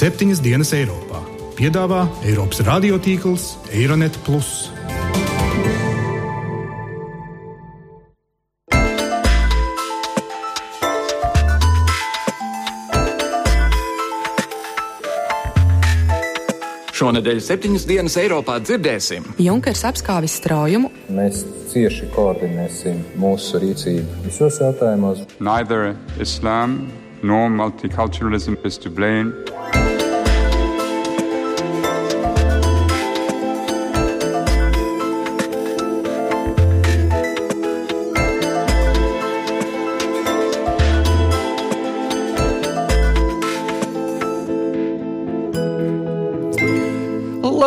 Septiņas dienas Eiropā piedāvā Eiropas radiotīkls Eironet. Šonadēļ septiņas dienas Eiropā dzirdēsim. Junkers apskāvis straujumu. Mēs cieši koordinēsim mūsu rīcību visos jautājumos. Neither Islam nor multiculturalism is to blame.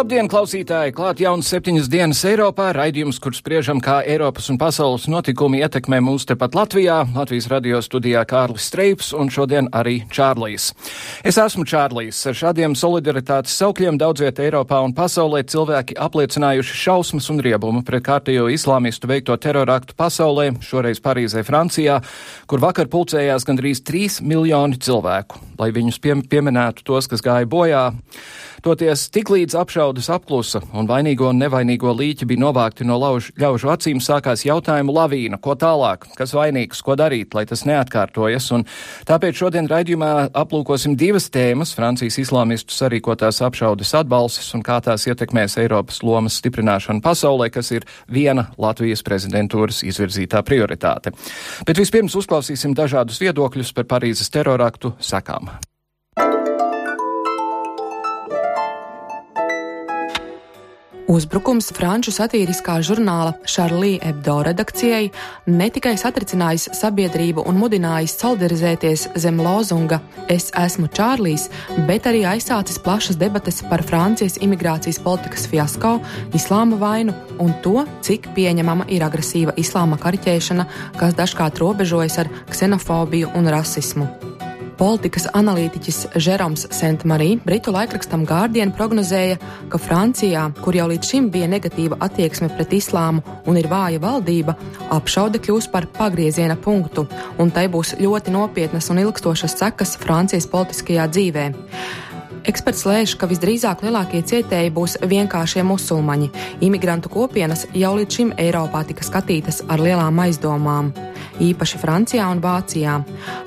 Labdien, klausītāji! Klāt jaunas septiņas dienas Eiropā, raidījums, kur spriežam, kā Eiropas un pasaules notikumi ietekmē mūs tepat Latvijā. Latvijas radio studijā Kārlis Streips un šodien arī Čārlijs. Es esmu Čārlijs. Ar šādiem solidaritātes saukļiem daudziet Eiropā un pasaulē cilvēki apliecinājuši šausmas un riebumu pret kārtējo islāmistu veikto teroraktu pasaulē, šoreiz Parīzē, Francijā, kur vakar pulcējās gandrīz 3 miljoni cilvēku, lai viņus pie, pieminētu tos, kas gāja bojā. Toties tiklīdz apšaudas apklusa un vainīgo un nevainīgo līķi bija novākti no lauž, ļaužu acīm, sākās jautājumu lavīna, ko tālāk, kas vainīgs, ko darīt, lai tas neatkārtojas. Un tāpēc šodien raidījumā aplūkosim divas tēmas - Francijas islāmistu sarīkotās apšaudas atbalsis un kā tās ietekmēs Eiropas lomas stiprināšanu pasaulē, kas ir viena Latvijas prezidentūras izvirzītā prioritāte. Bet vispirms uzklausīsim dažādus viedokļus par Parīzes teroraktu sekām. Uzbrukums franču satīriskā žurnāla Charlie Hebdo redakcijai ne tikai satricinājis sabiedrību un mudinājis solidarizēties zem lozunga Es esmu Čārlijs, bet arī aizsācis plašas debates par Francijas imigrācijas politikas fiasko, islāma vainu un to, cik pieņemama ir agresīva islāma kariķēšana, kas dažkārt robežojas ar ksenofobiju un rasismu. Politikas analītiķis Žeroms Sentmarī Britu laikrakstam Guardian prognozēja, ka Francijā, kur jau līdz šim bija negatīva attieksme pret islāmu un ir vāja valdība, apšaude kļūs par pagrieziena punktu, un tai būs ļoti nopietnas un ilgstošas sekas Francijas politiskajā dzīvē. Eksperts lēš, ka visdrīzāk lielākie cietēji būs vienkāršie musulmaņi. Imigrantu kopienas jau līdz šim Eiropā tika skatītas ar lielām aizdomām, īpaši Francijā un Vācijā.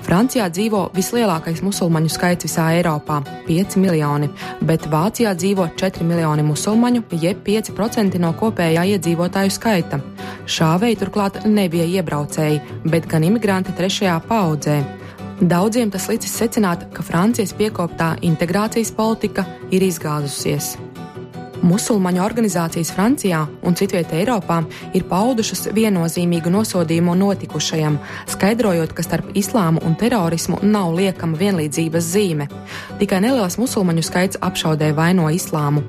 Francijā dzīvo vislielākais musulmaņu skaits visā Eiropā - 5 miljoni, bet Vācijā dzīvo 4 miljoni musulmaņu, jeb 5% no kopējā iedzīvotāju skaita. Šāvēji turklāt nebija iebraucēji, bet gan imigranti trešajā paudzē. Daudziem tas licis secināt, ka Francijas piekoptā integrācijas politika ir izgāzusies. Musulmaņu organizācijas Francijā un citvietē Eiropā ir paudušas viennozīmīgu nosodījumu notikušajam, skaidrojot, ka starp islāmu un terorismu nav liekama vienlīdzības zīme. Tikai neliels musulmaņu skaits apšaudē vaino islāmu.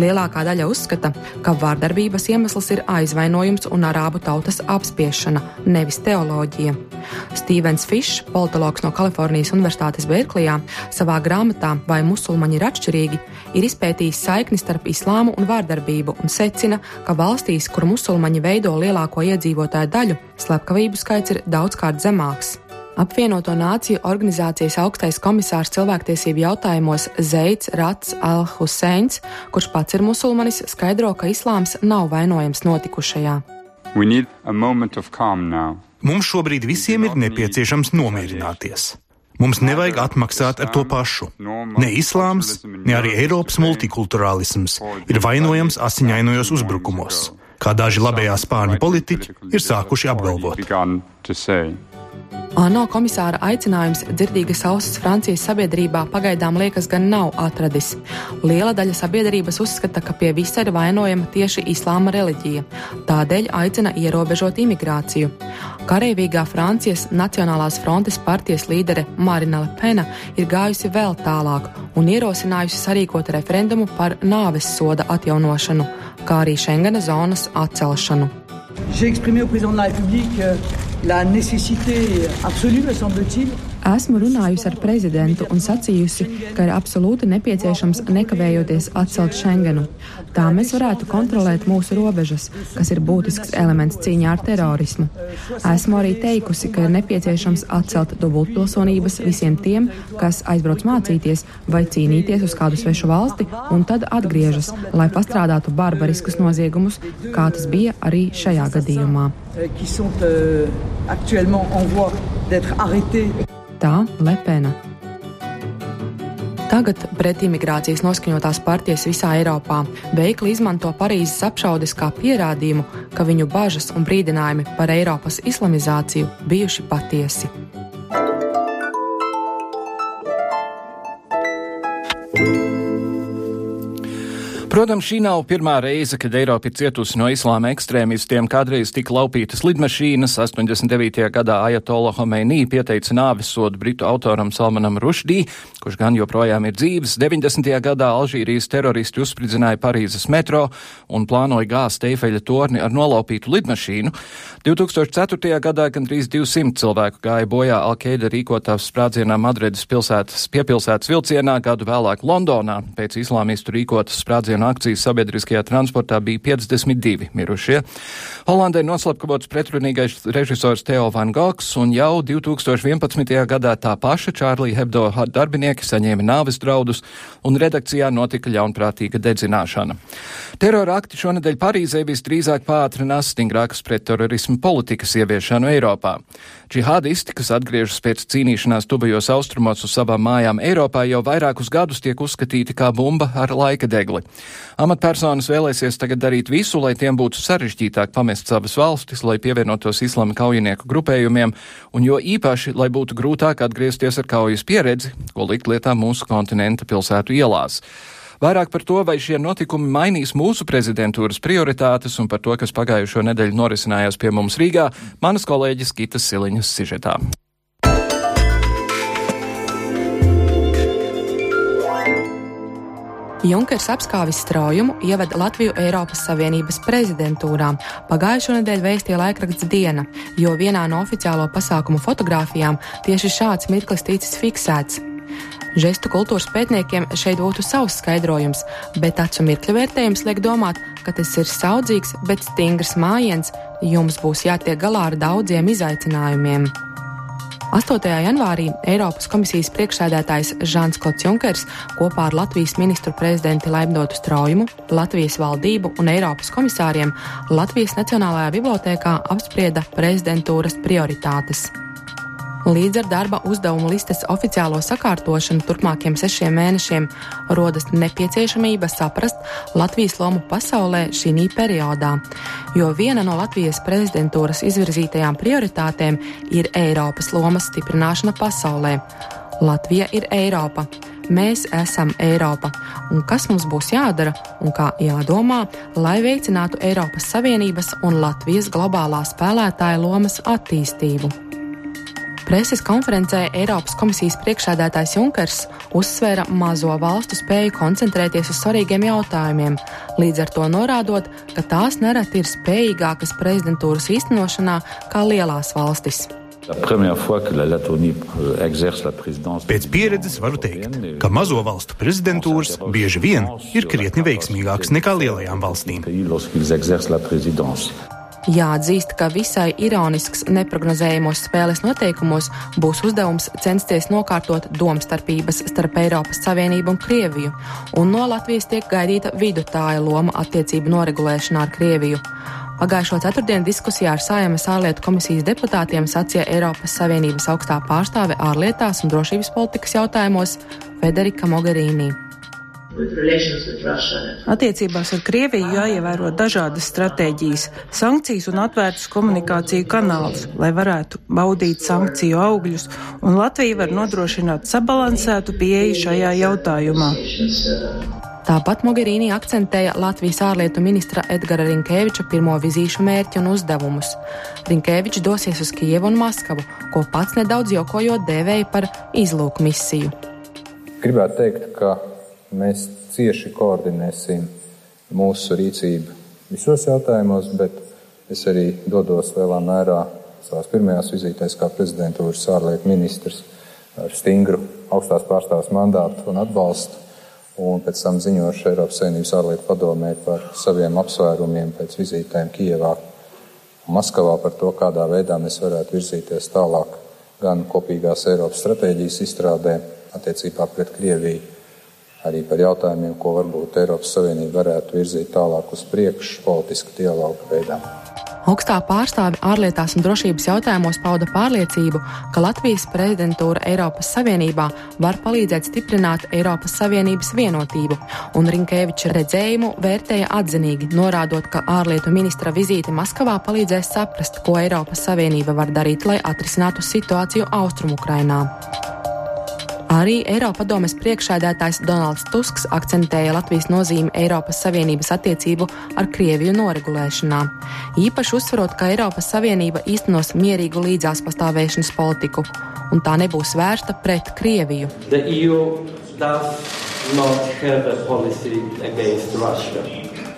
Lielākā daļa uzskata, ka vārdarbības iemesls ir aizvainojums un arābu tautas apspiešana, nevis teoloģija. Stevens Fišs, politologs no Kalifornijas Universitātes Berklijā, savā grāmatā Vai musulmaņi ir atšķirīgi, ir izpētījis saikni starp islāmu un vārdarbību un secina, ka valstīs, kur musulmaņi veido lielāko iedzīvotāju daļu, slepkavību skaits ir daudzkārt zemāks. Apvienoto Nāciju organizācijas augstais komisārs cilvēktiesību jautājumos Zeits Rats Al-Huseins, kurš pats ir musulmanis, skaidro, ka islāms nav vainojams notikušajā. Mums šobrīd visiem ir nepieciešams nomierināties. Mums nevajag atmaksāt ar to pašu. Ne islāms, ne arī Eiropas multikulturālisms ir vainojams asiņainojos uzbrukumos, kā daži labējā spārņu politiķi ir sākuši apgalvot. ANO komisāra aicinājums dzirdīgas ausis Francijas sabiedrībā pagaidām liekas gan nav atradis. Liela daļa sabiedrības uzskata, ka pie visa ir vainojama tieši islāma reliģija, tādēļ aicina ierobežot imigrāciju. Karavīgā Francijas Nacionālās frontes partijas līdere Marina Lepena ir gājusi vēl tālāk un ierosinājusi sarīkot referendumu par nāves soda atjaunošanu, kā arī Schengena zonas atcelšanu. J'ai exprimé au président de la République la nécessité absolue, me semble-t-il. Esmu runājusi ar prezidentu un sacījusi, ka ir absolūti nepieciešams nekavējoties atcelt Schengenu. Tā mēs varētu kontrolēt mūsu robežas, kas ir būtisks elements cīņā ar terorismu. Esmu arī teikusi, ka ir nepieciešams atcelt dubultpilsonības visiem tiem, kas aizbrauc mācīties vai cīnīties uz kādu svešu valsti un tad atgriežas, lai pastrādātu barbariskus noziegumus, kā tas bija arī šajā gadījumā. Tā Lepena. Tagad pretimigrācijas noskaņotās partijas visā Eiropā veikli izmanto Parīzes apšaudes kā pierādījumu, ka viņu bažas un brīdinājumi par Eiropas islamizāciju bijuši patiesi. Protams, šī nav pirmā reize, kad Eiropa ir cietusi no islāma ekstrēmistiem. Kādreiz tika laupītas lidmašīnas. 89. gadā Ajatola Homeinī pieteica nāves sodu britu autoram Salmanam Rušdī, kurš gan joprojām ir dzīves. 90. gadā Alžīrijas teroristi uzspridzināja Parīzes metro un plānoja gāzt Eifeļa torni ar nolaupītu lidmašīnu. 2004. gadā gandrīz 200 cilvēku gāja bojā Alkeida rīkotā sprādzienā Madrides pilsētas piepilsētas vilcienā, gadu vēlāk Londonā pēc islāmistu rīkotas sprādzienā un akcijas sabiedriskajā transportā bija 52 mirušie. Holandē noslapkavots pretrunīgais režisors Teo Van Gogs, un jau 2011. gadā tā paša Čārlī Hebdo darbinieki saņēma nāves draudus, un redakcijā notika ļaunprātīga dedzināšana. Terora akti šonadēļ Parīzē visdrīzāk pātrinās stingrākas pretterorismu politikas ieviešanu Eiropā. Džihādisti, kas atgriežas pēc cīnīšanās tuvajos austrumos uz savām mājām Eiropā, jau vairākus gadus tiek uzskatīti kā bumba ar laika degli. Amatpersonas vēlēsies tagad darīt visu, lai tiem būtu sarežģītāk pamest savas valstis, lai pievienotos islama kaujinieku grupējumiem, un jo īpaši, lai būtu grūtāk atgriezties ar kaujas pieredzi, ko likt lietā mūsu kontinenta pilsētu ielās. Vairāk par to, vai šie notikumi mainīs mūsu prezidentūras prioritātes un par to, kas pagājušo nedēļu norisinājās pie mums Rīgā, manas kolēģis Kitas Siliņas sižetā. Junkers apskāvis straujumu ievada Latviju Eiropas Savienības prezidentūrā. Pagājušo nedēļu vēstīja laikraksts Diena, jo vienā no oficiālo pasākumu fotografijām tieši šāds mirklis ticis fiksēts. Žestu kultūras pētniekiem šeit būtu savs skaidrojums, bet acu mirkļa vērtējums liek domāt, ka tas ir saudzīgs, bet stingrs mājiens, jums būs jātiek galā ar daudziem izaicinājumiem. 8. janvārī Eiropas komisijas priekšsēdētājs Žants Klots Junkers kopā ar Latvijas ministru prezidentu Laimdotu Straujumu, Latvijas valdību un Eiropas komisāriem Latvijas Nacionālajā bibliotēkā apsprieda prezidentūras prioritātes. Līdz ar darba uzdevumu listes oficiālo sakārtošanu turpmākiem sešiem mēnešiem rodas nepieciešamība saprast Latvijas lomu pasaulē šī periodā, jo viena no Latvijas prezidentūras izvirzītajām prioritātēm ir Eiropas lomas stiprināšana pasaulē. Latvija ir Eiropa. Mēs esam Eiropa, un kas mums būs jādara un kā jādomā, lai veicinātu Eiropas Savienības un Latvijas globālā spēlētāja lomas attīstību. Preses konferencē Eiropas komisijas priekšsēdētājs Junkers uzsvēra mazo valstu spēju koncentrēties uz svarīgiem jautājumiem, līdz ar to norādot, ka tās nereti ir spējīgākas prezidentūras īstenošanā kā lielās valstis. Pēc pieredzes varu teikt, ka mazo valstu prezidentūras bieži vien ir krietni veiksmīgākas nekā lielajām valstīm. Jāatzīst, ka visai ironisks neprognozējamos spēles noteikumos būs uzdevums censties nokārtot domstarpības starp Eiropas Savienību un Krieviju, un no Latvijas tiek gaidīta vidutāja loma attiecību noregulēšanā ar Krieviju. Pagājušo ceturtdienu diskusijā ar Sājumas ārlietu komisijas deputātiem sacīja Eiropas Savienības augstā pārstāve ārlietās un drošības politikas jautājumos Federika Mogherini. Attiecībās ar Krieviju jāievēro dažādas stratēģijas, sankcijas un atvērtus komunikāciju kanālus, lai varētu baudīt sankciju augļus, un Latvija var nodrošināt sabalansētu pieeju šajā jautājumā. Tāpat Mogherini akcentēja Latvijas ārlietu ministra Edgara Rinkēviča pirmo vizīšu mērķi un uzdevumus. Rinkēvičs dosies uz Kievu un Maskavu, ko pats nedaudz jokojot dēvēja par izlūku misiju. Gribētu teikt, ka Mēs cieši koordinēsim mūsu rīcību visos jautājumos, bet es arī dodos lielā mērā savās pirmajās vizītēs kā prezidentūras ārlietu ministrs ar stingru augstās pārstāvs mandātu un atbalstu, un pēc tam ziņošu Eiropas Savienības ārlietu padomē par saviem apsvērumiem pēc vizītēm Kijevā un Maskavā par to, kādā veidā mēs varētu virzīties tālāk gan kopīgās Eiropas stratēģijas izstrādē attiecībā pret Krieviju, arī par jautājumiem, ko varbūt Eiropas Savienība varētu virzīt tālāk uz priekšu politisku dialogu veidā. Augstā pārstāve ārlietās un drošības jautājumos pauda pārliecību, ka Latvijas prezidentūra Eiropas Savienībā var palīdzēt stiprināt Eiropas Savienības vienotību, un Rinkēviča redzējumu vērtēja atzinīgi, norādot, ka ārlietu ministra vizīte Maskavā palīdzēs saprast, ko Eiropas Savienība var darīt, lai atrisinātu situāciju Austrumukrainā. Arī Eiropadomes priekšēdētājs Donalds Tusks akcentēja Latvijas nozīmi Eiropas Savienības attiecību ar Krieviju noregulēšanā. Īpaši uzsverot, ka Eiropas Savienība īstenos mierīgu līdzās pastāvēšanas politiku, un tā nebūs vērsta pret Krieviju.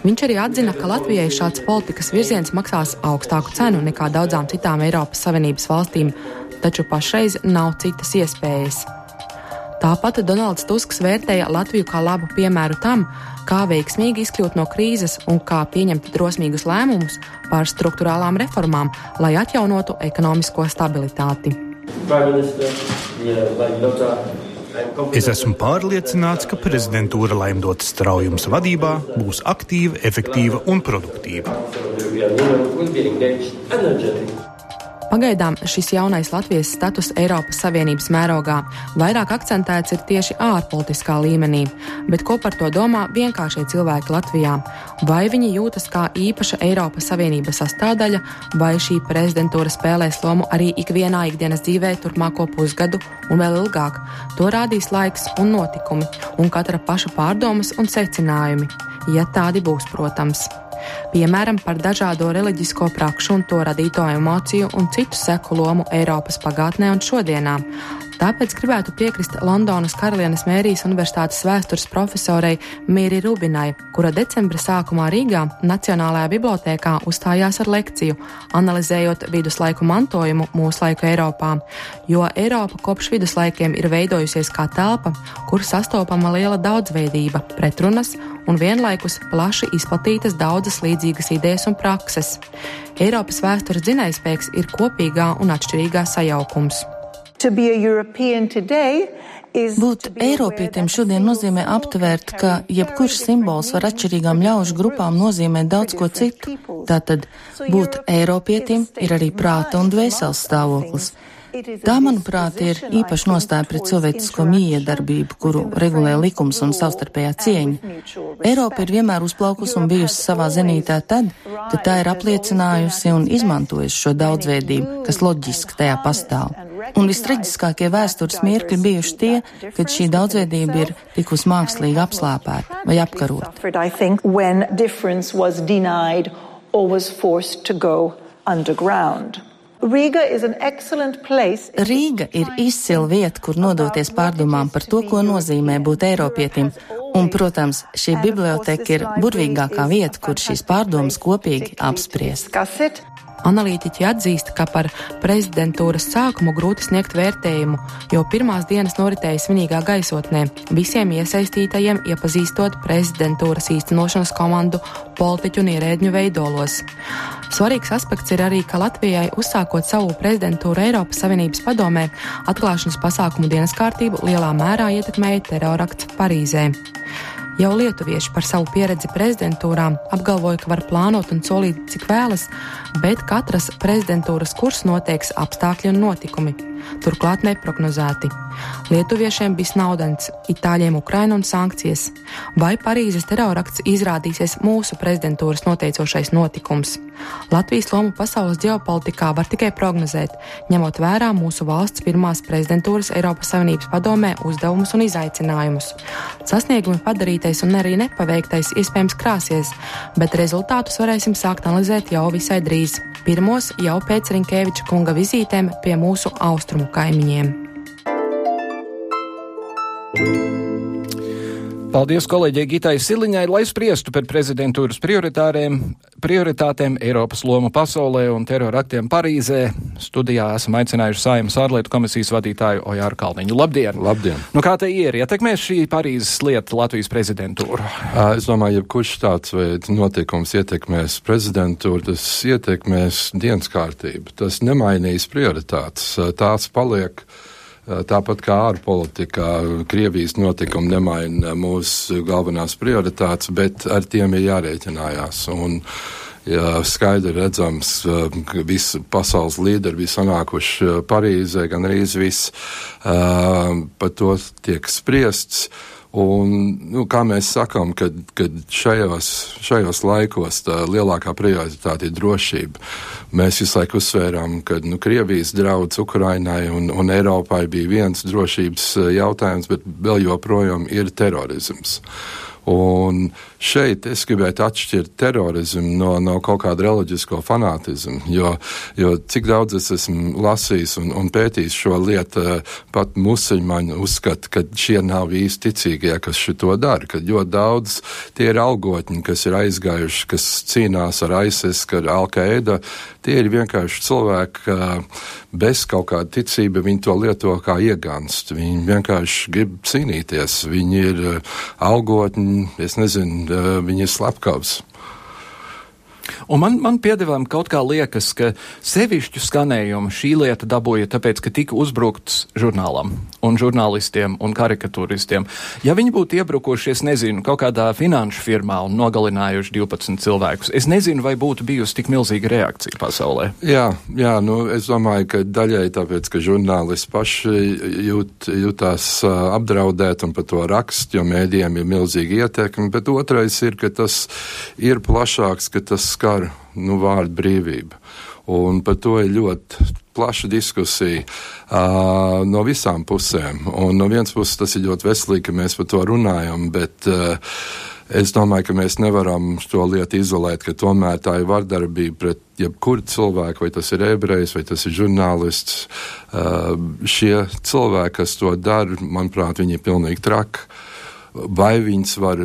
Viņš arī atzina, ka Latvijai šāds politikas virziens maksās augstāku cenu nekā daudzām citām Eiropas Savienības valstīm, taču pašreiz nav citas iespējas. Tāpat Donalds Tusks vērtēja Latviju kā labu piemēru tam, kā veiksmīgi izkļūt no krīzes un kā pieņemt drosmīgus lēmumus par struktūrālām reformām, lai atjaunotu ekonomisko stabilitāti. Es esmu pārliecināts, ka prezidentūra Laimdotas straujums vadībā būs aktīva, efektīva un produktīva. Pagaidām šis jaunais Latvijas status Eiropas Savienības mērogā vairāk akcentēts ir tieši ārpolitiskā līmenī, bet ko par to domā vienkāršie cilvēki Latvijā? Vai viņi jūtas kā īpaša Eiropas Savienības sastāvdaļa, vai šī prezidentūra spēlēs lomu arī ikvienā ikdienas dzīvē turpmāko pusgadu un vēl ilgāk? To rādīs laiks un notikumi, un katra paša pārdomas un secinājumi, ja tādi būs, protams piemēram par dažādo reliģisko prakšu un to radīto emociju un citu seku lomu Eiropas pagātnē un šodienā. Tāpēc gribētu piekrist Londonas Karalienes Mērijas Universitātes vēstures profesorei Mīri Rubinai, kura decembra sākumā Rīgā Nacionālajā bibliotēkā uzstājās ar lekciju, analizējot viduslaiku mantojumu mūsdienu Eiropā, jo Eiropa kopš viduslaikiem ir veidojusies kā telpa, kur sastopama liela daudzveidība, pretrunas un vienlaikus plaši izplatītas daudzas līdzīgas idejas un prakses. Eiropas vēstures dzinējspēks ir kopīgā un atšķirīgā sajaukums. Būt Eiropietim šodien nozīmē aptvērt, ka jebkurš simbols var atšķirīgām ļaužu grupām nozīmēt daudz ko citu. Tātad būt Eiropietim ir arī prāta un dvēseles stāvoklis. Tā, manuprāt, ir īpaši nostāja pret cilvēcisko miedarbību, kuru regulē likums un savstarpējā cieņa. Eiropa ir vienmēr uzplaukusi un bijusi savā zenītā tad, kad tā ir apliecinājusi un izmantojusi šo daudzveidību, kas loģiski tajā pastāv. Un vistraģiskākie vēstures mirkļi bijuši tie, kad šī daudzveidība ir tikusi mākslīgi apslāpēta vai apkarota. Rīga ir izcila vieta, kur nodoties pārdomām par to, ko nozīmē būt Eiropietim. Un, protams, šī biblioteka ir burvīgākā vieta, kur šīs pārdomas kopīgi apspriest. Analītiķi atzīst, ka par prezidentūras sākumu grūti sniegt vērtējumu, jo pirmās dienas noritēja svinīgā gaisotnē, visiem iesaistītajiem iepazīstot prezidentūras īstenošanas komandu politiķu un ierēdņu veidolos. Svarīgs aspekts ir arī, ka Latvijai uzsākot savu prezidentūru Eiropas Savienības padomē, atklāšanas pasākumu dienas kārtību lielā mērā ietekmēja terorakts Parīzē. Jau lietuvieši par savu pieredzi prezidentūrām apgalvoja, ka var plānot un solīt, cik vēlas, bet katras prezidentūras kurs noteiks apstākļi un notikumi turklāt neprognozēti. Lietuviešiem bija snaudens, itāļiem Ukraina un sankcijas. Vai Parīzes terorakts izrādīsies mūsu prezidentūras noteicošais notikums? Latvijas lomu pasaules ģeopolitikā var tikai prognozēt, ņemot vērā mūsu valsts pirmās prezidentūras Eiropas Savienības padomē uzdevumus un izaicinājumus. Sasniegumi padarītais un arī nepaveiktais iespējams krāsies, bet rezultātus varēsim sākt analizēt jau visai drīz. Pirmos jau pēc Rinkēviča kunga vizītēm pie mūsu austrumu острому камені. thank you Paldies kolēģei Gitai Siliņai, lai spriestu par prezidentūras prioritātēm, Eiropas lomu pasaulē un terora aktiem Parīzē. Studijā esam aicinājuši Saimas ārlietu komisijas vadītāju Ojāru Kalniņu. Labdien! Labdien! Nu, kā te ir? Ietekmēs šī Parīzes lieta Latvijas prezidentūru? Es domāju, ja kurš tāds veids notikums ietekmēs prezidentūru, tas ietekmēs dienas kārtību. Tas nemainīs prioritātes. Tās paliek Tāpat kā ārpolitikā, Krievijas notikumi nemaina mūsu galvenās prioritātes, bet ar tiem ir jārēķinājās. Un, ja skaidri redzams, ka visi pasaules līderi bija sanākuši Parīzē, gan arī viss par to tiek spriests. Un, nu, kā mēs sakām, kad, kad šajos, šajos laikos tā lielākā prioritāte ir drošība. Mēs visu laiku uzsvērām, ka nu, Krievijas draudz Ukrainai un, un Eiropai bija viens drošības jautājums, bet vēl joprojām ir terorisms. Un šeit es gribētu atšķirt terorismu no, no kaut kāda reliģisko fanātismu, jo, jo cik daudz es esmu lasījis un, un pētījis šo lietu, pat musulmaņi uzskata, ka šie nav īsti ticīgie, kas šo dara, ka ļoti daudz tie ir algotņi, kas ir aizgājuši, kas cīnās ar ISIS, ar Al-Qaeda, tie ir vienkārši cilvēki bez kaut kāda ticība, viņi to lieto kā ieganst, viņi vienkārši grib cīnīties, viņi ir algotņi, es nezinu, viņi ir slepkavs. Un man, man piedevām kaut kā liekas, ka sevišķu skanējumu šī lieta dabūja tāpēc, ka tika uzbrukts žurnālam un žurnālistiem un karikatūristiem. Ja viņi būtu iebrukuši, es nezinu, kaut kādā finanšu firmā un nogalinājuši 12 cilvēkus, es nezinu, vai būtu bijusi tik milzīga reakcija pasaulē. Jā, jā nu, es domāju, ka daļai tāpēc, ka žurnālisti paši jūt, jutās uh, apdraudēt un par to rakst, jo mēdījiem ir milzīga ietekme, bet otrais ir, ka tas ir plašāks, ka tas skar nu, vārdu brīvību. Un par to ir ļoti plaša diskusija uh, no visām pusēm. Un no vienas puses tas ir ļoti veselīgi, ka mēs par to runājam, bet uh, es domāju, ka mēs nevaram to lietu izolēt, ka tomēr tā ir vardarbība pret jebkuru cilvēku, vai tas ir ebrejs, vai tas ir žurnālists. Uh, šie cilvēki, kas to dara, manuprāt, viņi ir pilnīgi traki. Vai viņas var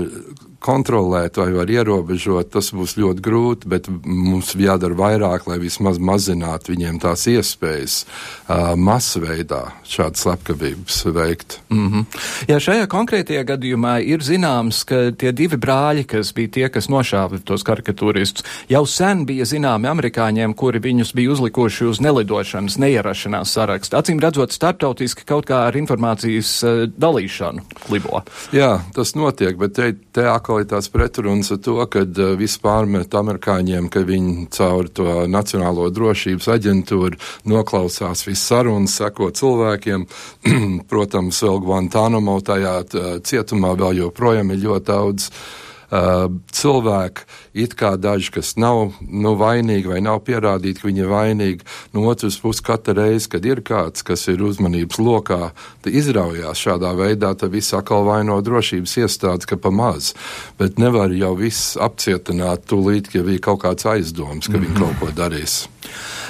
kontrolēt vai var ierobežot, tas būs ļoti grūti, bet mums jādara vairāk, lai vismaz mazinātu viņiem tās iespējas uh, masveidā šādas slepkavības veikt. Mm -hmm. Jā, šajā konkrētajā gadījumā ir zināms, ka tie divi brāļi, kas bija tie, kas nošāva tos karikatūristus, jau sen bija zināmi amerikāņiem, kuri viņus bija uzlikuši uz nelidošanas, neierašanās sarakstu. Acīm redzot, starptautiski kaut kā ar informācijas uh, dalīšanu klibo. Jā, tas notiek, bet te, te tās pretrunas ar to, ka uh, viss pārmet amerikāņiem, ka viņi caur to Nacionālo drošības aģentūru noklausās visu sarunu, seko cilvēkiem. Protams, vēl Guantanamo tajā cietumā vēl joprojām ir ļoti daudz uh, cilvēku, it kā daži, kas nav nu, vainīgi vai nav pierādīti, ka viņi ir vainīgi. No otras puses, katru reizi, kad ir kāds, kas ir uzmanības lokā, izraujās šādā veidā, tad viss atkal vaino drošības iestādes, ka pa maz. Bet nevar jau viss apcietināt tūlīt, ja bija kaut kāds aizdoms, ka mm -hmm. viņi kaut ko darīs.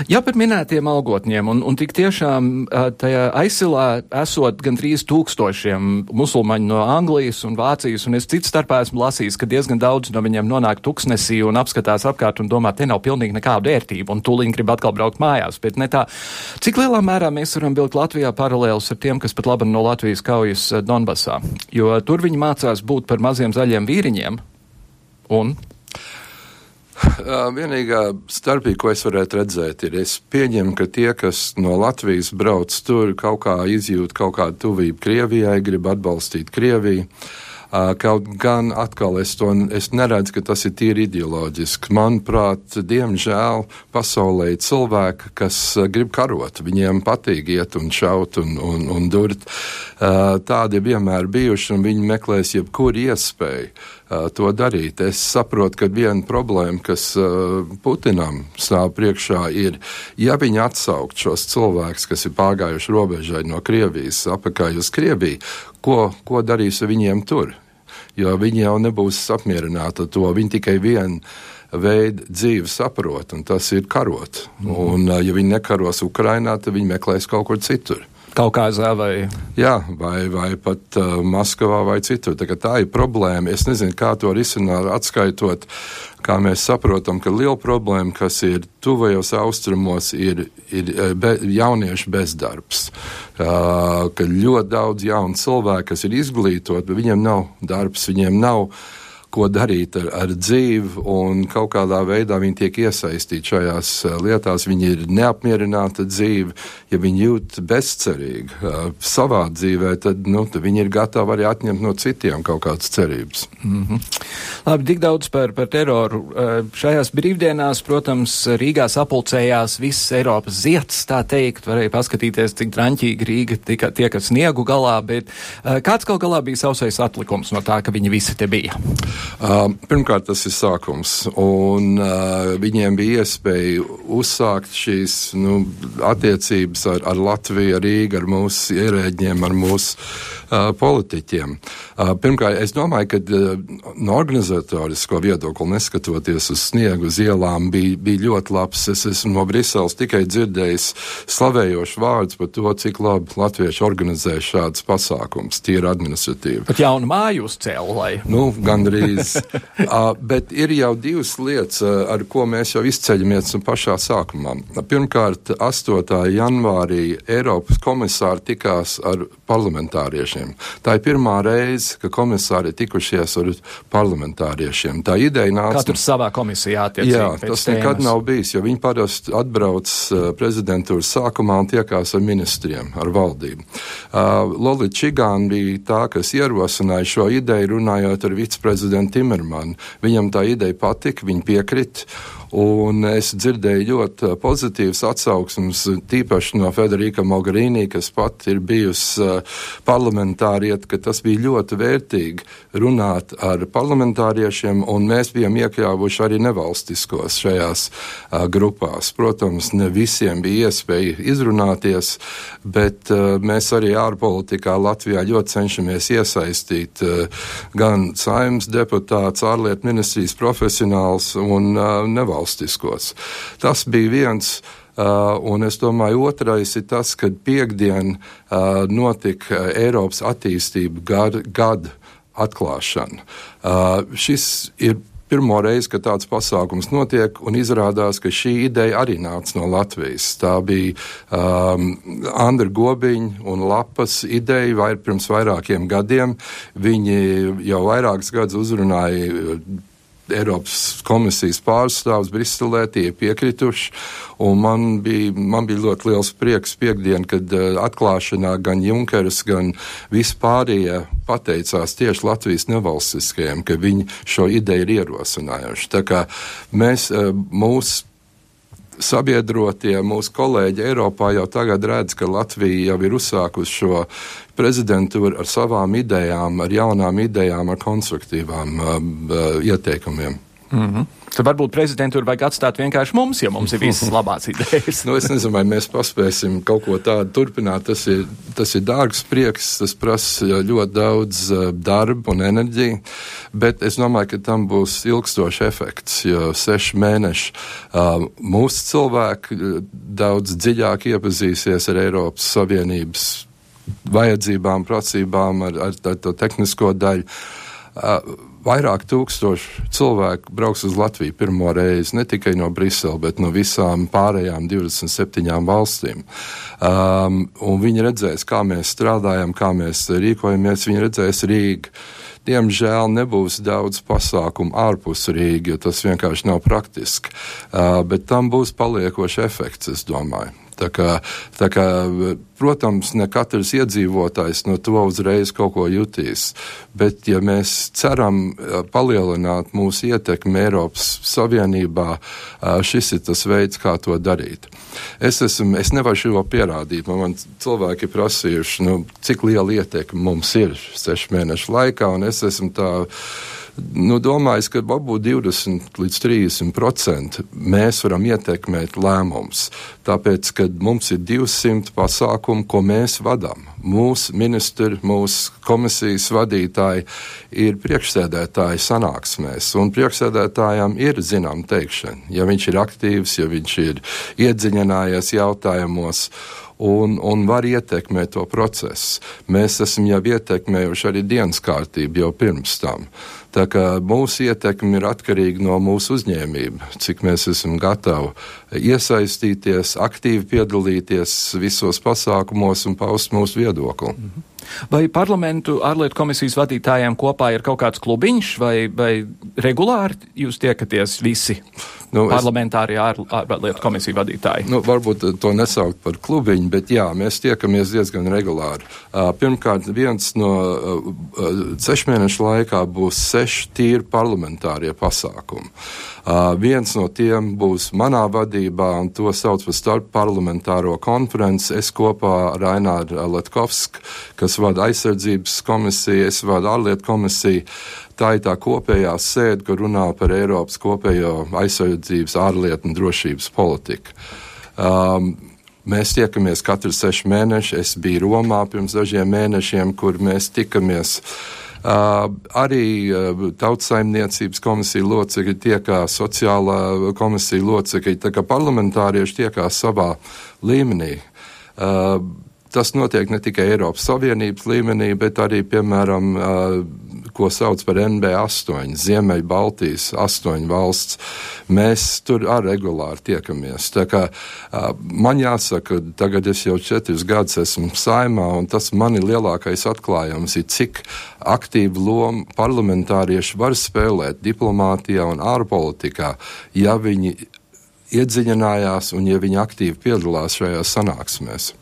Jā, par minētiem algotņiem, un, un tik tiešām tajā aizsilā esot gandrīz tūkstošiem musulmaņu no Anglijas un Vācijas, un es cits starpā esmu lasījis, ka diezgan daudz no viņiem nonāk tuksnesī un apskatās apkārt un domā, te nav pilnīgi nekāda vērtība, un tūlīt grib atkal braukt mājās, bet ne tā. Cik lielā mērā mēs varam vilkt Latvijā paralēlus ar tiem, kas pat labi no Latvijas kaujas Donbasā, jo tur viņi mācās būt par maziem zaļiem vīriņiem, un Vienīgā starpība, ko es varētu redzēt, ir, es pieņemu, ka tie, kas no Latvijas brauc tur, kaut kā izjūt kaut kādu tuvību Krievijai, grib atbalstīt Krieviju. Kaut gan atkal es to es neredzu, ka tas ir tīri ideoloģiski. Manuprāt, diemžēl pasaulē ir cilvēki, kas grib karot. Viņiem patīk iet un šaut un, un, un durt. Tādi vienmēr bijuši, un viņi meklēs jebkuru iespēju to darīt. Es saprotu, ka viena problēma, kas Putinam stāv priekšā, ir, ja viņi atsaukt šos cilvēkus, kas ir pārgājuši robežai no Krievijas apakaļ uz Krieviju, ko, ko darīs ar viņiem tur? Jo viņi jau nebūs apmierināti ar to. Viņi tikai vienu veidu dzīvi saprot, un tas ir karot. Mm -hmm. Un, ja viņi nekaros Ukrainā, tad viņi meklēs kaut kur citur. Kaukazā vai? Jā, vai, vai pat uh, Maskavā vai citur. Tā, tā ir problēma. Es nezinu, kā to risināt, atskaitot, kā mēs saprotam, ka liela problēma, kas ir tuvajos austrumos, ir, ir uh, be, jauniešu bezdarbs. Uh, ka ļoti daudz jaunu cilvēku, kas ir izglītoti, bet viņiem nav darbs, viņiem nav ko darīt ar, ar dzīvi, un kaut kādā veidā viņi tiek iesaistīti šajās eh, lietās. Viņi ir neapmierināti dzīvi, ja viņi jūt bezcerīgi uh, savā dzīvē, tad, nu, tad viņi ir gatavi arī atņemt no citiem kaut kādas cerības. Mm -hmm. Labi, tik daudz par, par teroru. Uh, šajās brīvdienās, protams, Rīgā sapulcējās viss Eiropas ziets, tā teikt, varēja paskatīties, cik draņķīgi Rīga tika, tiek ar sniegu galā, bet kāds kaut galā bija sausais atlikums no tā, ka viņi visi te bija? Pirmkārt, tas ir sākums, un viņiem bija iespēja uzsākt šīs nu, attiecības ar, ar Latviju, ar Rīgu, ar mūsu ierēģiem, ar mūsu politiķiem. Pirmkārt, es domāju, ka no organizatorisko viedokļa, neskatoties uz sniegu, uz ielām, bija, bija ļoti labs. Es esmu no Briseles tikai dzirdējis slavējošu vārdus par to, cik labi latvieši organizē šādus pasākumus, tīri administratīvi. Pat jaunu māju uzcēla, lai. Nu, gandrīz. uh, bet ir jau divas lietas, ar ko mēs jau izceļamies pašā sākumā. Pirmkārt, 8. janvārī Eiropas komisāri tikās ar parlamentāriešiem. Tā ir pirmā reize, ka komisāri tikušies ar parlamentāriešiem. Tā ideja nāca. Katrs savā komisijā attiecīgi. Jā, tas tēmas. nekad nav bijis, jo viņi parasti atbrauc prezidentūras sākumā un tiekās ar ministriem, ar valdību. Uh, Lolita Čigāna bija tā, kas ierosināja šo ideju runājot ar viceprezidentu Timermanu. Viņam tā ideja patika, viņa piekrita. Un es dzirdēju ļoti pozitīvas atsauksmes, tīpaši no Federika Mogherini, kas pat ir bijusi uh, parlamentārieta, ka tas bija ļoti vērtīgi runāt ar parlamentāriešiem, un mēs bijām iekļāvuši arī nevalstiskos šajās uh, grupās. Protams, ne visiem bija iespēja izrunāties, bet uh, mēs arī ārpolitikā Latvijā ļoti cenšamies iesaistīt gan saimnes deputāts, ārlietu ministrijas profesionāls un nevalstiskos nevalstiskos. Tas bija viens. Uh, un es domāju, otrais ir tas, ka piekdien uh, notika Eiropas attīstība gada atklāšana. Uh, šis ir pirmo reizi, kad tāds pasākums notiek, un izrādās, ka šī ideja arī nāca no Latvijas. Tā bija um, Andra Gobiņa un Lapas ideja vai pirms vairākiem gadiem. Viņi jau vairākus gadus uzrunāja Eiropas komisijas pārstāvs Briselē, tie piekrituši. Man bija, man bija ļoti liels prieks piekdien, kad uh, atklāšanā gan Junkers, gan vispārējie pateicās tieši Latvijas nevalstiskajiem, ka viņi šo ideju ir ierosinājuši. Tā kā mēs, uh, mūsu sabiedrotie, mūsu kolēģi Eiropā jau tagad redz, ka Latvija jau ir uzsākusi šo prezidentūru ar savām idejām, ar jaunām idejām, ar konstruktīvām uh, uh, ieteikumiem. Mm -hmm. Tad varbūt prezidentūru vajag atstāt vienkārši mums, ja mums ir visas labās idejas. nu, es nezinu, vai mēs paspēsim kaut ko tādu turpināt. Tas ir, tas ir dārgs prieks, tas prasa ļoti daudz uh, darba un enerģiju, bet es domāju, ka tam būs ilgstošs efekts, jo seši mēneši uh, mūsu cilvēki daudz dziļāk iepazīsies ar Eiropas Savienības vajadzībām, prasībām, ar, ar, ar to tehnisko daļu. Uh, vairāk tūkstoši cilvēku brauks uz Latviju pirmo reizi, ne tikai no Briseles, bet no visām pārējām 27 valstīm. Um, viņi redzēs, kā mēs strādājam, kā mēs rīkojamies, viņi redzēs Rīgu. Diemžēl nebūs daudz pasākumu ārpus Rīgas, jo tas vienkārši nav praktiski. Uh, bet tam būs paliekošs efekts, es domāju. Tā kā, tā kā, protams, ne katrs iedzīvotājs no to uzreiz kaut ko jutīs, bet ja mēs ceram palielināt mūsu ietekmi Eiropas Savienībā, šis ir tas veids, kā to darīt. Es, esmu, es nevaru šo pierādīt. Man, man cilvēki prasījuši, nu, cik liela ietekme mums ir sešu mēnešu laikā, un es esmu tā nu, domājis, ka varbūt 20 līdz 30 procenti mēs varam ietekmēt lēmumus. Tāpēc, kad mums ir 200 pasākumu, ko mēs vadām, mūsu ministri, mūsu komisijas vadītāji ir priekšsēdētāji sanāksmēs, un priekšsēdētājām ir zinām teikšana, ja viņš ir aktīvs, ja viņš ir iedziļinājies jautājumos. un, un var ietekmēt to procesu. Mēs esam jau ietekmējuši arī dienas kārtību jau pirms tam. Tā kā mūsu ietekme ir atkarīga no mūsu uzņēmība, cik mēs esam gatavi iesaistīties, aktīvi piedalīties visos pasākumos un paust mūsu viedokli. -hmm. Vai parlamentu ārlietu komisijas vadītājiem kopā ir kaut kāds klubiņš, vai, vai regulāri jūs tiekaties visi? Nu, parlamentārie ār, ārlietu komisiju vadītāji. Nu, varbūt to nesaukt par klubiņu, bet jā, mēs tiekamies diezgan regulāri. Pirmkārt, viens no uh, sešu mēnešu laikā būs seši tīri parlamentārie pasākumi. Viens no tiem būs manā vadībā, un to sauc par starpparlamentāro konferenci. Es kopā ar Raināru Latkovsku, kas vada aizsardzības komisiju, es vadu ārlietu komisiju. Tā ir tā kopējā sēde, kur runā par Eiropas kopējo aizsardzības, ārlietu un drošības politiku. Um, Mēs tiekamies katru sešu mēnešu. Es biju Romā pirms dažiem mēnešiem, kur mēs tikamies. Uh, arī uh, Tautsaimniecības komisija locekļi tiekās, sociālā komisija locekļi, tā kā parlamentārieši tiekās savā līmenī. Uh, tas notiek ne tikai Eiropas Savienības līmenī, bet arī, piemēram, uh, ko sauc par NB8, Ziemeļbaltijas astoņu valsts. Mēs tur arī regulāri tiekamies. Tā kā man jāsaka, tagad es jau četrus gadus esmu saimā, un tas man ir lielākais atklājums, ir cik aktīvu lomu parlamentārieši var spēlēt diplomātijā un ārpolitikā, ja viņi iedziļinājās un ja viņi aktīvi piedalās šajās sanāksmēs.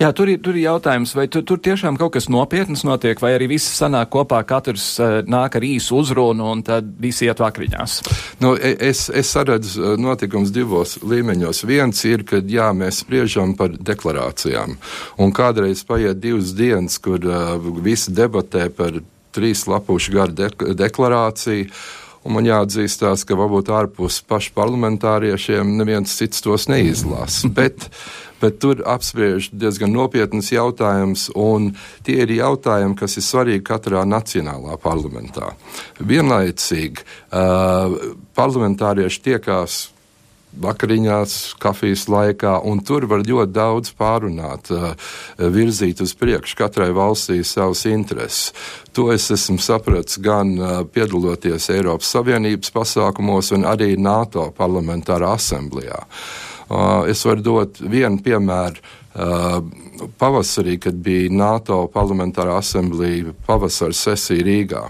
Jā, tur ir, tur ir jautājums, vai tu, tur tiešām kaut kas nopietns notiek, vai arī viss sanāk kopā, katrs uh, nāk ar īsu uzrunu un tad visi iet vakriņās? Nu, e, es, es saredzu e, notikums divos līmeņos. Viens ir, kad jā, mēs spriežam par deklarācijām, un kādreiz paiet divas dienas, kur uh, visi debatē par trīs lapušu garu de deklarāciju. Un man jāatzīstās, ka varbūt ārpus pašu parlamentāriešiem neviens cits tos neizlasa. Bet bet tur apspriež diezgan nopietnas jautājumus, un tie ir jautājumi, kas ir svarīgi katrā nacionālā parlamentā. Vienlaicīgi uh, parlamentārieši tiekās vakariņās, kafijas laikā, un tur var ļoti daudz pārunāt, virzīt uz priekšu katrai valstī savas intereses. To es esmu sapratis gan piedaloties Eiropas Savienības pasākumos, gan arī NATO parlamentārā asamblējā. Es varu dot vienu piemēru. Pavasarī, kad bija NATO parlamentārā asamblēja pavasara sesija Rīgā,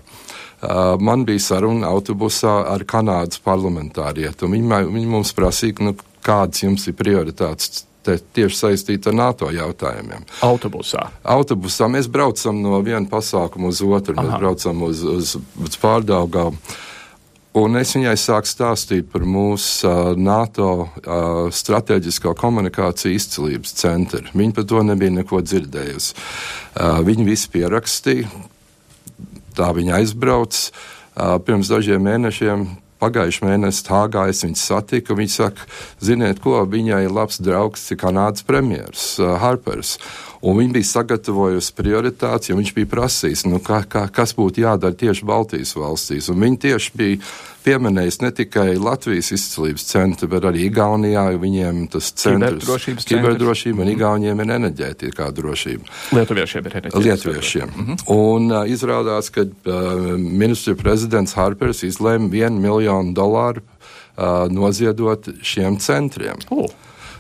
man bija saruna autobusā ar Kanādas parlamentārietu. Viņi, viņi mums prasīja, nu, kādas jums ir prioritātes tieši saistīta ar NATO jautājumiem. Autobusā. Autobusā mēs braucam no viena pasākuma uz otru, mēs braucam uz, uz, uz pārdaugām. Un es viņai sāku stāstīt par mūsu uh, NATO uh, strateģisko komunikāciju izcilības centru. Viņa par to nebija neko dzirdējusi. Uh, viņa visi pierakstīja, tā viņa aizbrauc. Uh, pirms dažiem mēnešiem pagājušajā mēnesī Hāgā es viņu satiku. Viņa saka, ziniet, ko viņai ir labs draugs, Kanādas premjerministrs uh, Harpers. Un viņi bija sagatavojusi prioritātes, jo viņš bija prasījis, nu, kā, kā, kas būtu jādara tieši Baltijas valstīs. Un viņi tieši bija pieminējis ne tikai Latvijas izcelsmes centru, bet arī Igaunijā, jo viņiem tas centrs kiberdrošība, un Igauniem ir enerģētiskā drošība. Lietuviešiem ir enerģētiskā Lietuviešiem. Mm -hmm. Un uh, izrādās, ka uh, ministra prezidents Harpers izlēma vienu miljonu dolāru uh, noziedot šiem centriem. Uh.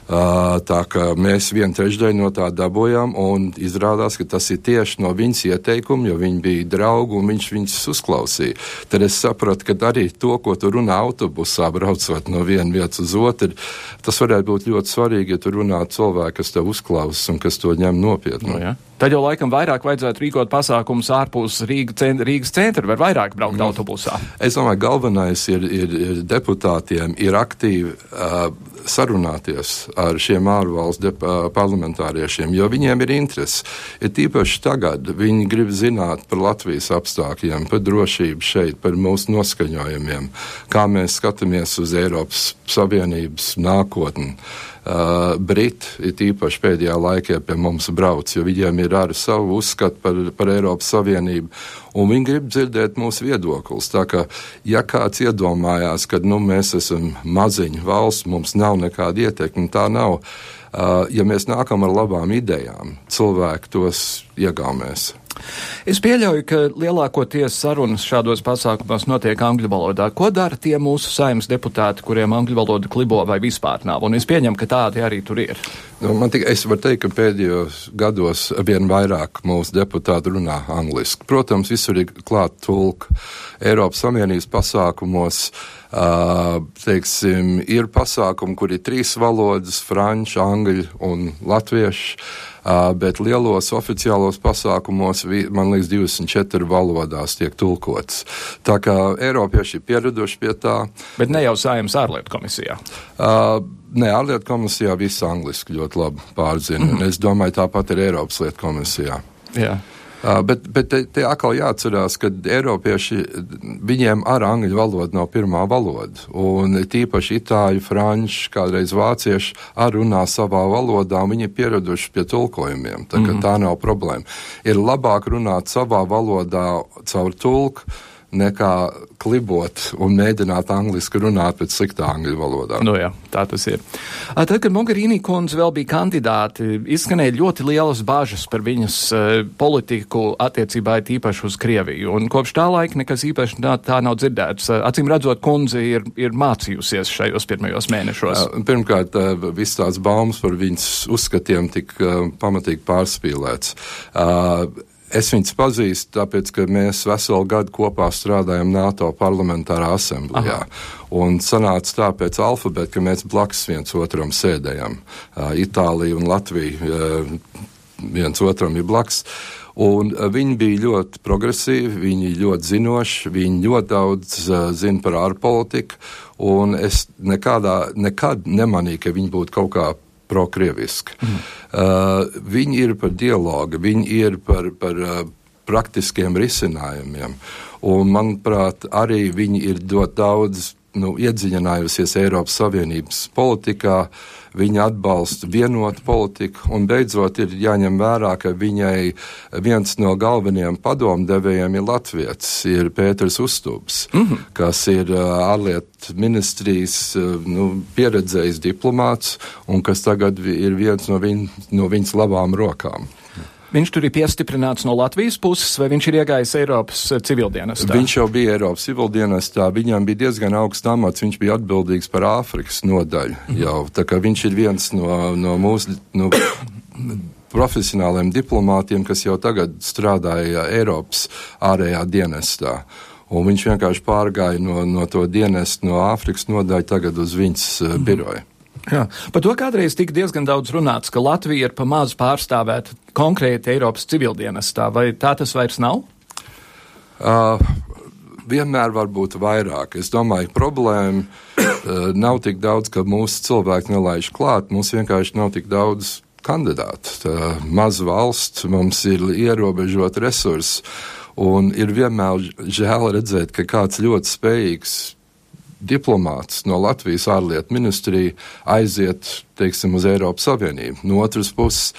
Tā kā mēs vienu trešdaļu no tā dabūjām, un izrādās, ka tas ir tieši no viņas ieteikuma, jo viņi bija draugi un viņš viņus uzklausīja. Tad es sapratu, ka arī to, ko tu runā autobusā, braucot no vienas vietas uz otru, tas varētu būt ļoti svarīgi, ja tu runā cilvēku, kas tev uzklausās un kas to ņem nopietni. No, ja. Tad jau laikam vairāk vajadzētu rīkot pasākumus ārpus Rīga centra, Rīgas centra, var vairāk braukt no. autobusā. Es domāju, galvenais ir, ir, ir deputātiem ir aktīvi uh, sarunāties ar šiem ārvalstu parlamentāriešiem, jo viņiem ir interesi. Ir tīpaši tagad viņi grib zināt par Latvijas apstākļiem, par drošību šeit, par mūsu noskaņojumiem, kā mēs skatāmies uz Eiropas Savienības nākotni. uh, Briti, it īpaši pēdējā laikā pie mums brauc, jo viņiem ir arī savu uzskatu par, par Eiropas Savienību, un viņi grib dzirdēt mūsu viedoklis. Tā kā, ja kāds iedomājās, ka nu, mēs esam maziņa valsts, mums nav nekāda ietekme, tā nav. Uh, ja mēs nākam ar labām idejām, cilvēki tos iegaumēs. Es pieļauju, ka lielākoties sarunas šādos pasākumos notiek angļu valodā. Ko dara tie mūsu saimnes deputāti, kuriem angļu valoda klibo vai vispār nav? Un es pieņemu, ka tādi arī tur ir. Nu, man tikai es varu teikt, ka pēdējos gados vien vairāk mūsu deputāti runā angliski. Protams, visur ir klāt tulka Eiropas Savienības pasākumos. Uh, teiksim, ir pasākumi, kur ir trīs valodas - franču, angļu un latviešu. Bet lielos oficiālos pasākumos, man liekas, 24 valodās tiek tulkots. Tā kā Eiropieši ir pieraduši pie tā. Bet ne jau Sājums ārlietu komisijā. Uh, Nē, ārlietu komisijā viss angliski ļoti labi pārzina. Mm -hmm. Es domāju, tāpat ir Eiropas lietu komisijā. Jā. Uh, bet, bet te, te atkal jāatcerās, ka Eiropieši viņiem ar angļu valodu nav pirmā valoda. Un tīpaši itāļu, franču, kādreiz vācieši arī runā savā valodā, un viņi ir pieraduši pie tulkojumiem. Tā, mm -hmm. tā nav problēma. Ir labāk runāt savā valodā caur tulku nekā klibot un mēģināt angliski runāt pēc sliktā angļu valodā. Nu jā, tā tas ir. Tad, kad Mogherini kundze vēl bija kandidāti, izskanēja ļoti lielas bažas par viņas uh, politiku attiecībā īpaši uz Krieviju, un kopš tā laika nekas īpaši tā, tā nav dzirdēts. Uh, acīm redzot, kundze ir, ir mācījusies šajos pirmajos mēnešos. Uh, pirmkārt, viss tāds baumas par viņas uzskatiem tik pamatīgi pārspīlēts. Uh, Es viņus pazīstu, tāpēc, ka mēs veselu gadu kopā strādājam NATO parlamentārā asamblējā. Un sanāca tā pēc alfabēta, ka mēs blakus viens otram sēdējam. Itālija un Latvija viens otram ir blakus. Un viņi bija ļoti progresīvi, viņi ļoti zinoši, viņi ļoti daudz uh, zina par ārpolitiku. Un es nekādā, nekad nemanīju, ka viņi būtu kaut kā prokrieviski. Mm. Uh, viņi ir par dialogu, viņi ir par, par uh, praktiskiem risinājumiem. Un, manuprāt, arī viņi ir ļoti daudz nu, iedziļinājusies Eiropas Savienības politikā. Uh, viņa atbalsta vienotu politiku, un beidzot ir jāņem vērā, ka viņai viens no galvenajiem padomdevējiem ir Latvijas, ir Pēters Uztūps, mm -hmm. kas ir ārlietu ministrijas nu, pieredzējis diplomāts un kas tagad ir viens no, viņ, no viņas labām rokām. Viņš tur ir piestiprināts no Latvijas puses, vai viņš ir iegājis Eiropas eh, civildienestā? Viņš jau bija Eiropas civildienestā, viņam bija diezgan augsts amats, viņš bija atbildīgs par Āfrikas nodaļu mm. jau, tā kā viņš ir viens no, no mūsu. No, profesionāliem diplomātiem, kas jau tagad strādāja Eiropas ārējā dienestā. Un viņš vienkārši pārgāja no, no to dienestu, no Āfrikas nodaļu tagad uz viņas uh, biroju. Jā. Par to kādreiz tika diezgan daudz runāts, ka Latvija ir pa maz pārstāvēta konkrēti Eiropas civildienestā. Vai tā tas vairs nav? Uh, vienmēr var būt vairāk. Es domāju, problēma uh, nav tik daudz, ka mūsu cilvēki nelaiž klāt. Mums vienkārši nav tik daudz kandidātu. Tā maza valsts, mums ir ierobežot resursi. Un ir vienmēr žēl redzēt, ka kāds ļoti spējīgs diplomāts no Latvijas ārlietu ministrija aiziet, teiksim, uz Eiropas Savienību. No otras puses,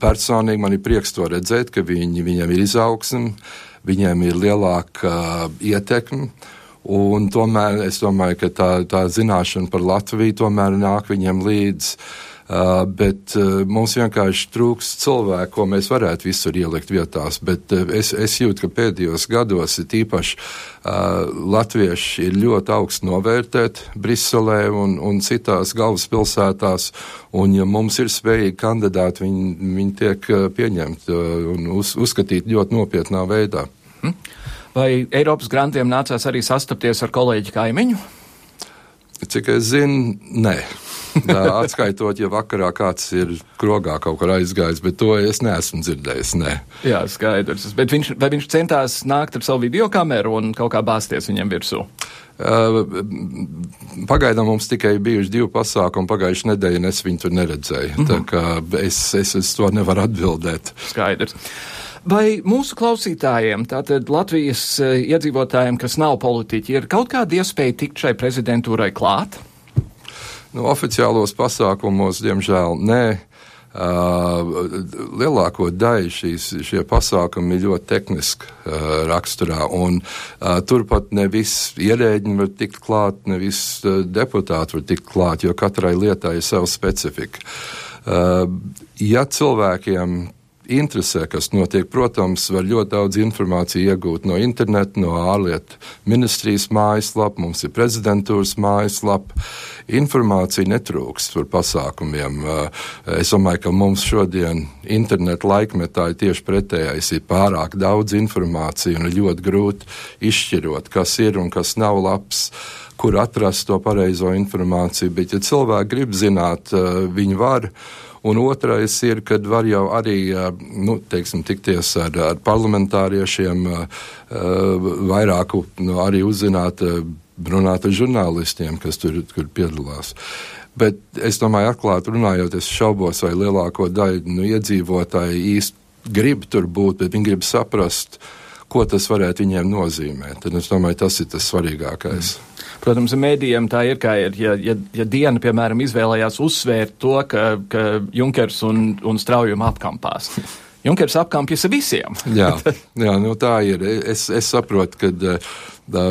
personīgi man ir prieks to redzēt, ka viņi, viņiem ir izaugsme, viņiem ir lielāka ietekme. Un tomēr es domāju, ka tā, tā zināšana par Latviju tomēr nāk viņiem līdzi. Uh, bet uh, mums vienkārši trūks cilvēku, ko mēs varētu visur ielikt vietās. Bet uh, es, es jūtu, ka pēdējos gados ir īpaši uh, latvieši ir ļoti augstu novērtēti Briselē un, un citās galvaspilsētās. Un, ja mums ir spējīgi kandidāti, viņi, viņi tiek uh, pieņemti uh, un uz, uzskatīti ļoti nopietnā veidā. Hm? Vai Eiropas grantiem nācās arī sastapties ar kolēģi kaimiņu? Cik es zinu, nē. Atskaitot, ja vakarā kāds ir krogā kaut kur aizgājis, bet to es neesmu dzirdējis. Nē. Jā, skaidrs. Bet viņš, vai viņš centās nākt ar savu video kameru un kaut kā bāzties viņam virsū? Uh, pagaidām mums tikai bijuši divi pasākumi pagājušajā nedēļā, un es viņu tur neredzēju. Mm -hmm. Tā kā es, es, es to nevaru atbildēt. Skaidrs. Vai mūsu klausītājiem, tātad Latvijas iedzīvotājiem, kas nav politiķi, ir kaut kāda iespēja tikt šai prezidentūrai klāt? Nu, oficiālos pasākumos, diemžēl, nē. Uh, lielāko daļu šīs, šie pasākumi ir ļoti tehniski uh, raksturā, un uh, turpat ne visi ierēģi var tikt klāt, ne visi uh, deputāti var tikt klāt, jo katrai lietai ir sava specifika. Uh, ja cilvēkiem interesē, kas notiek. Protams, var ļoti daudz informāciju iegūt no interneta, no ārlietu ministrijas mājaslapa, mums ir prezidentūras mājaslapa. Informācija netrūkst par pasākumiem. Eh, es domāju, ka mums šodien interneta laikmetā ir tieši pretējais. Ir pārāk daudz informācijas un ir ļoti grūti izšķirot, kas ir un kas nav labs kur atrast to pareizo informāciju. Bet, ja cilvēki grib zināt, eh, viņi var. Un otrais ir, kad var jau arī nu, teiksim, tikties ar, ar parlamentāriešiem, vairāku nu, arī uzzināt, runāt ar žurnālistiem, kas tur, tur piedalās. Bet es domāju, atklāti runājot, es šaubos, vai lielāko daļu nu, iedzīvotāju īsti grib tur būt, bet viņi grib saprast, ko tas varētu viņiem nozīmēt. Tad es domāju, tas ir tas svarīgākais. Mm. Protams, mēdījiem tā ir, ka ir, ja, ja, ja diena, piemēram, izvēlējās uzsvērt to, ka, ka Junkers un, un Straujuma apkampās. Junkers apkampjas visiem. jā, jā nu tā ir. Es, es saprotu, ka uh,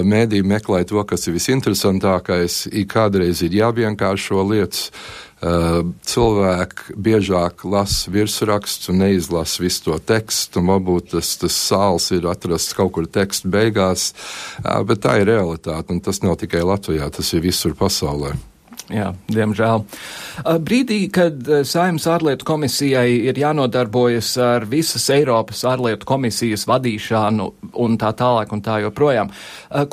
mēdī meklē to, kas ir visinteresantākais. Kādreiz ir jāvienkāršo lietas. Uh, cilvēki biežāk lasa virsrakstus un neizlasa visu to tekstu. Varbūt tas, tas sāls ir atrasts kaut kur teksta beigās, uh, bet tā ir realitāte. Tas nav tikai Latvijā, tas ir visur pasaulē. Jā, diemžēl. Brīdī, kad Saimnes ārlietu komisijai ir jānodarbojas ar visas Eiropas ārlietu komisijas vadīšanu un tā tālāk un tā joprojām,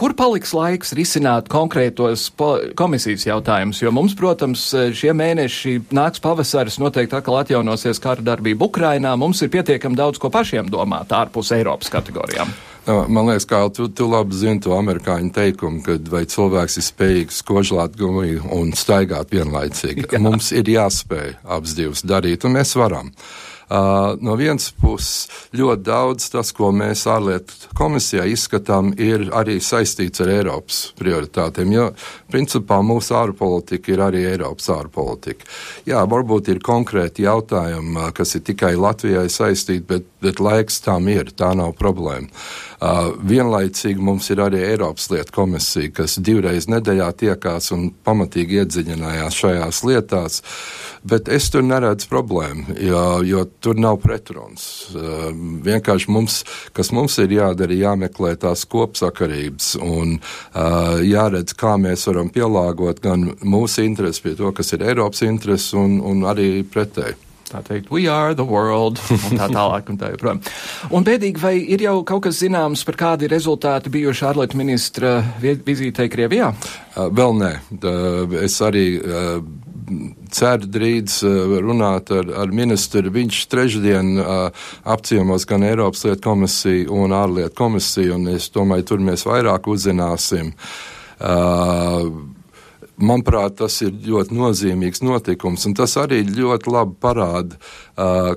kur paliks laiks risināt konkrētos komisijas jautājumus? Jo mums, protams, šie mēneši nāks pavasaris, noteikti atkal atjaunosies kara darbība Ukrainā. Mums ir pietiekami daudz ko pašiem domāt ārpus Eiropas kategorijām. Man liekas, ka tu, tu labi zini to amerikāņu teikumu, ka vai cilvēks ir spējīgs kožlāt gumiju un staigāt vienlaicīgi. Jā. Mums ir jāspēj abas divas darīt, un mēs varam. Uh, no vienas puses, ļoti daudz tas, ko mēs ārlietu komisijā izskatām, ir arī saistīts ar Eiropas prioritātēm. Jo, principā, mūsu ārpolitika ir arī Eiropas ārpolitika. Jā, varbūt ir konkrēti jautājumi, kas ir tikai Latvijai saistīti, bet, bet laiks tam ir, tā nav problēma. Uh, vienlaicīgi mums ir arī Eiropas lietu komisija, kas divreiz nedēļā tiekās un pamatīgi iedziļinājās šajās lietās, bet es tur neredzu problēmu, jo, jo tur nav pretruns. Uh, vienkārši mums, kas mums ir jādara, jāmeklē tās kopsakarības un uh, jāredz, kā mēs varam pielāgot gan mūsu interesi pie to, kas ir Eiropas interesi un, un arī pretēji tā teikt, we are the world, un tā tālāk, un tā joprojām. Un bēdīgi, vai ir jau kaut kas zināms par kādi rezultāti bijuši ārlietu ministra vizītei Krievijā? Uh, vēl nē. Es arī ceru drīz uh, runāt ar, ar ministru. Viņš trešdien apciemos gan Eiropas lietu komisiju un ārlietu komisiju, un es domāju, tur mēs vairāk uzzināsim. Uh, Manuprāt, tas ir ļoti nozīmīgs notikums, un tas arī ļoti labi parāda,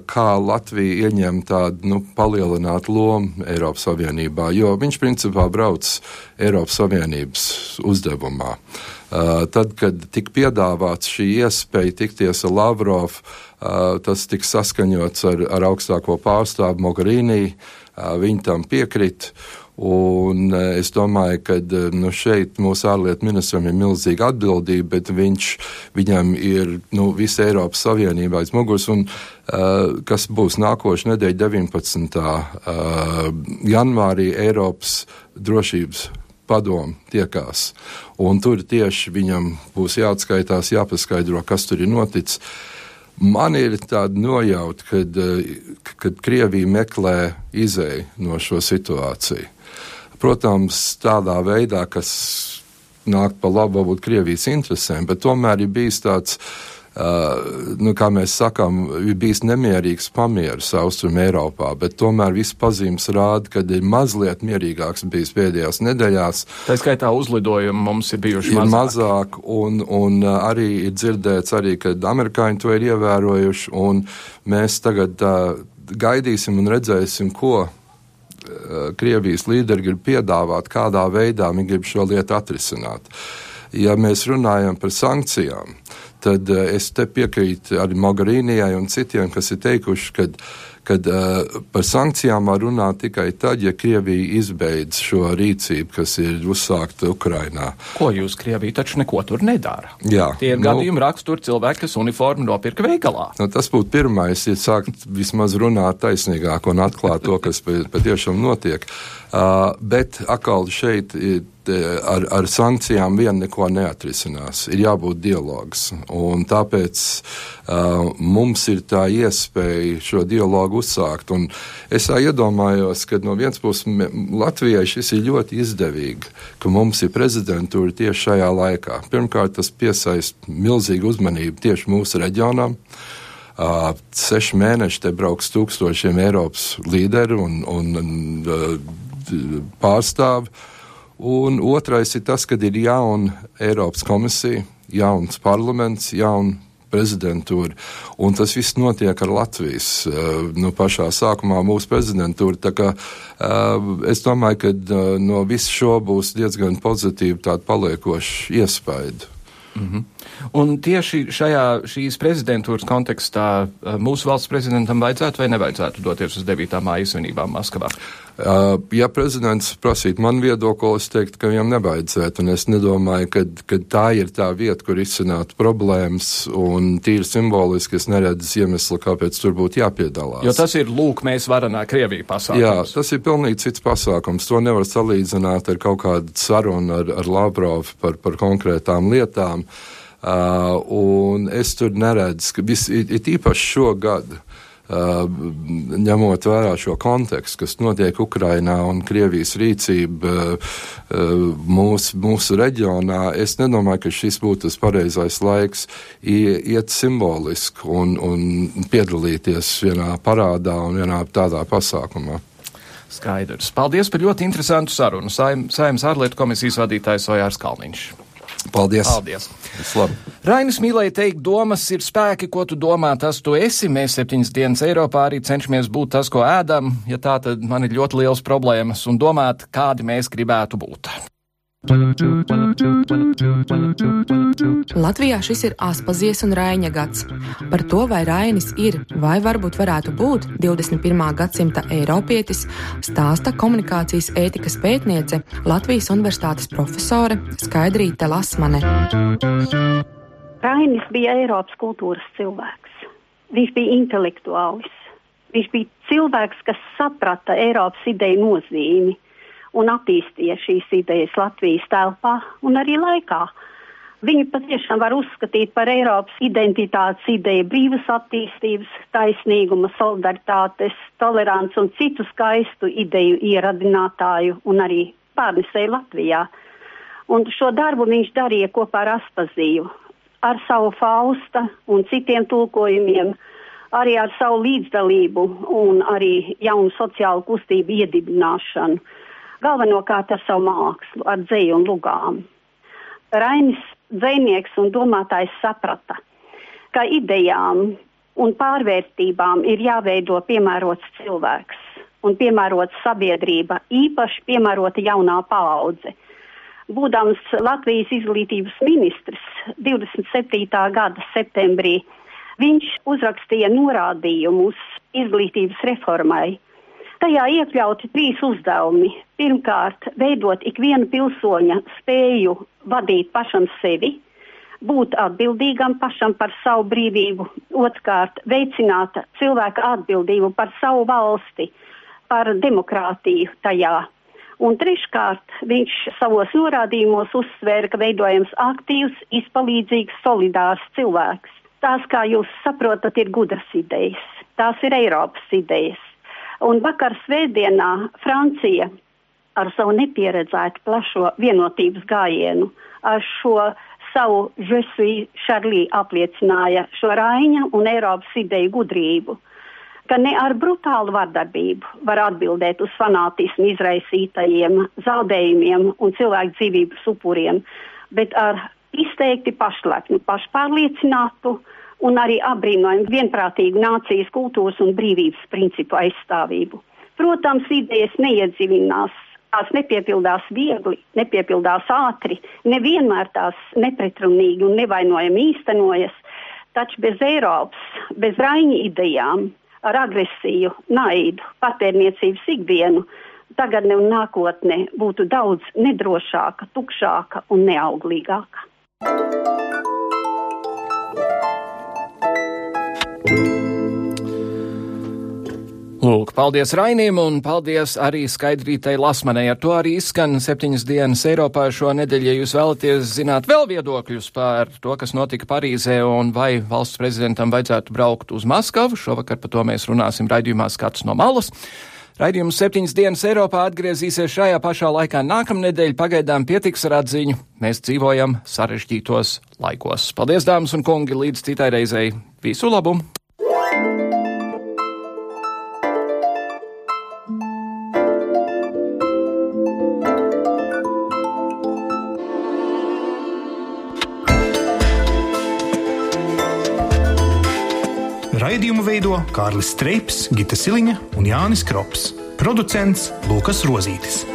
kā Latvija ieņem tādu nu, palielinātu lomu Eiropas Savienībā, jo viņš principā brauc Eiropas Savienības uzdevumā. Tad, kad tika piedāvāts šī iespēja tikties ar Lavrovu, tas tika saskaņots ar, ar augstāko pārstāvu Mogherini, viņi tam piekrita. Un eh, es domāju, ka eh, nu, šeit mūsu ārlietu ministram ir milzīga atbildība, bet viņš, viņam ir nu, visa Eiropas Savienība aiz muguras. Un, uh, kas būs nākošais nedēļa, 19. Uh, janvārī Eiropas drošības padomu tiekās. Un tur tieši viņam būs jāatskaitās, jāpaskaidro, kas tur ir noticis. Man ir tāda nojauta, kad, kad Krievija meklē izēju no šo situāciju. Protams, tādā veidā, kas nāk pa labu varbūt Krievijas interesēm, bet tomēr ir bijis tāds. Uh, nu, kā mēs sakām, ir bijis nemierīgs pamieris Austrum Eiropā, bet tomēr viss pazīmes rāda, ka ir mazliet mierīgāks bijis pēdējās nedēļās. Tā skaitā uzlidojumi mums ir bijuši ir mazāk. mazāk un, un arī ir dzirdēts arī, ka amerikāņi to ir ievērojuši, un mēs tagad uh, gaidīsim un redzēsim, ko Krievijas līderi grib piedāvāt, kādā veidā viņi grib šo lietu atrisināt. ja mēs runājam par sankcijām, tad es te piekrītu arī Mogarīnijai un citiem, kas ir teikuši, ka kad uh, par sankcijām var runāt tikai tad, ja Krievija izbeidz šo rīcību, kas ir uzsākta Ukrainā. Ko jūs Krievija taču neko tur nedara? Jā. Tie ir nu, gadījumi rakstur cilvēki, kas uniformu nopirka veikalā. Nu, tas būtu pirmais, ja sākt vismaz runāt taisnīgāk un atklāt to, kas patiešām notiek. Uh, bet atkal šeit ar, ar sankcijām vien neko neatrisinās. Ir jābūt dialogs. Un tāpēc uh, mums ir tā iespēja šo dialogu uzsākt. Un es iedomājos, ka no vienas puses Latvijai šis ir ļoti izdevīgi, ka mums ir prezidentūra tieši šajā laikā. Pirmkārt, tas piesaista milzīgu uzmanību tieši mūsu reģionam. Uh, seši mēneši te brauks tūkstošiem Eiropas līderu un, un uh, pārstāvi. Un otrais ir tas, ka ir jauna Eiropas komisija, jauns parlaments, jauna prezidentūra. Un tas viss notiek ar Latvijas uh, nu, pašā sākumā mūsu prezidentūra. Tā kā, uh, es domāju, ka uh, no viss šo būs diezgan pozitīva tāda paliekoša iespēja. Mm -hmm. Un tieši šajā šīs prezidentūras kontekstā mūsu valsts prezidentam vajadzētu vai nevajadzētu doties uz 9. māja svinībām Maskavā? Ja prezidents prasītu man viedokli, es teiktu, ka viņam nevajadzētu. Un es nedomāju, ka, ka tā ir tā vieta, kur izsināt problēmas. Un tīri simboliski es neredzu iemeslu, kāpēc tur būtu jāpiedalās. Jo tas ir lūk, mēs varanā Krievija pasākums. Jā, tas ir pilnīgi cits pasākums. To nevar salīdzināt ar kaut kādu sarunu ar, ar Lavrovu par, par konkrētām lietām. Uh, un es tur neredzu, ka vis, ir, īpaši šogad. Uh, ņemot vērā šo kontekstu, kas notiek Ukrainā un Krievijas rīcība uh, mūsu, mūsu reģionā, es nedomāju, ka šis būtu tas pareizais laiks iet simboliski un, un piedalīties vienā parādā un vienā tādā pasākumā. Skaidrs. Paldies par ļoti interesantu sarunu. Saimnes ārlietu komisijas vadītājs Ojārs Kalniņš. Paldies! Paldies. Rainis mīlēja teikt, domas ir spēki, ko tu domā, tas tu esi. Mēs septiņas dienas Eiropā arī cenšamies būt tas, ko ēdam. Ja tā, tad man ir ļoti liels problēmas un domāt, kādi mēs gribētu būt. Latvijā šis ir Aspazies un Raiņa gads. Par to, vai Rainis ir vai varbūt varētu būt 21. gadsimta Eiropietis, stāsta komunikācijas ētikas pētniece Latvijas Universitātes profesore Skaidrīte Lasmane. Rainis bija Eiropas kultūras cilvēks. Viņš bija intelektuālis. Viņš bija cilvēks, kas saprata Eiropas ideju nozīmi un attīstīja šīs idejas Latvijas telpā un arī laikā. Viņu patiešām var uzskatīt par Eiropas identitātes ideju, brīvas attīstības, taisnīguma, solidaritātes, tolerants un citu skaistu ideju ieradinātāju un arī pārnesēju Latvijā. Un šo darbu viņš darīja kopā ar Aspaziju, ar savu Fausta un citiem tulkojumiem, arī ar savu līdzdalību un arī jaunu sociālu kustību iedibināšanu galvenokārt ar savu mākslu, ar dzēju un lugām. Rainis dzēnieks un domātājs saprata, ka idejām un pārvērtībām ir jāveido piemērots cilvēks un piemērota sabiedrība, īpaši piemērota jaunā paudze. Būdams Latvijas izglītības ministrs 27. gada septembrī, viņš uzrakstīja norādījumus izglītības reformai, Tajā iekļauti trīs uzdevumi. Pirmkārt, veidot ikviena pilsoņa spēju vadīt pašam sevi, būt atbildīgam pašam par savu brīvību, otrkārt, veicināt cilvēka atbildību par savu valsti, par demokrātiju tajā. Un treškārt, viņš savos norādījumos uzsvēra, ka veidojams aktīvs, izpalīdzīgs, solidārs cilvēks. Tās, kā jūs saprotat, ir gudras idejas. Tās ir Eiropas idejas. Un vakar svētdienā Francija ar savu nepieredzētu plašo vienotības gājienu, ar šo savu Žesui Šarlī apliecināja šo Raiņa un Eiropas ideju gudrību, ka ne ar brutālu vardarbību var atbildēt uz fanātismu izraisītajiem zaudējumiem un cilvēku dzīvības upuriem, bet ar izteikti pašlepnu, pašpārliecinātu, un arī apbrīnojumu vienprātīgu nācijas kultūras un brīvības principu aizstāvību. Protams, idejas neiedziļinās tās nepiepildās viegli, nepiepildās ātri, nevienmēr tās nepretrunīgi un nevainojami īstenojas, taču bez Eiropas, bez raiņa idejām, ar agresiju, naidu, patērniecības ikdienu, tagadne un nākotne būtu daudz nedrošāka, tukšāka un neauglīgāka. Lūk, paldies Rainim un paldies arī Skaidrītai Lasmanai. Ar to arī izskan septiņas dienas Eiropā šo nedēļu. Ja jūs vēlaties zināt vēl viedokļus par to, kas notika Parīzē un vai valsts prezidentam vajadzētu braukt uz Maskavu, šovakar par to mēs runāsim raidījumā skats no malas. Raidījums septiņas dienas Eiropā atgriezīsies šajā pašā laikā nākamnedēļ. Pagaidām pietiks ar atziņu. Mēs dzīvojam sarežģītos laikos. Paldies, dāmas un kungi, līdz citai reizei. Visu labu! Raidījumu veido Kārlis Streips, Gita Siliņa un Jānis Krops. Producents Lukas Rozītis.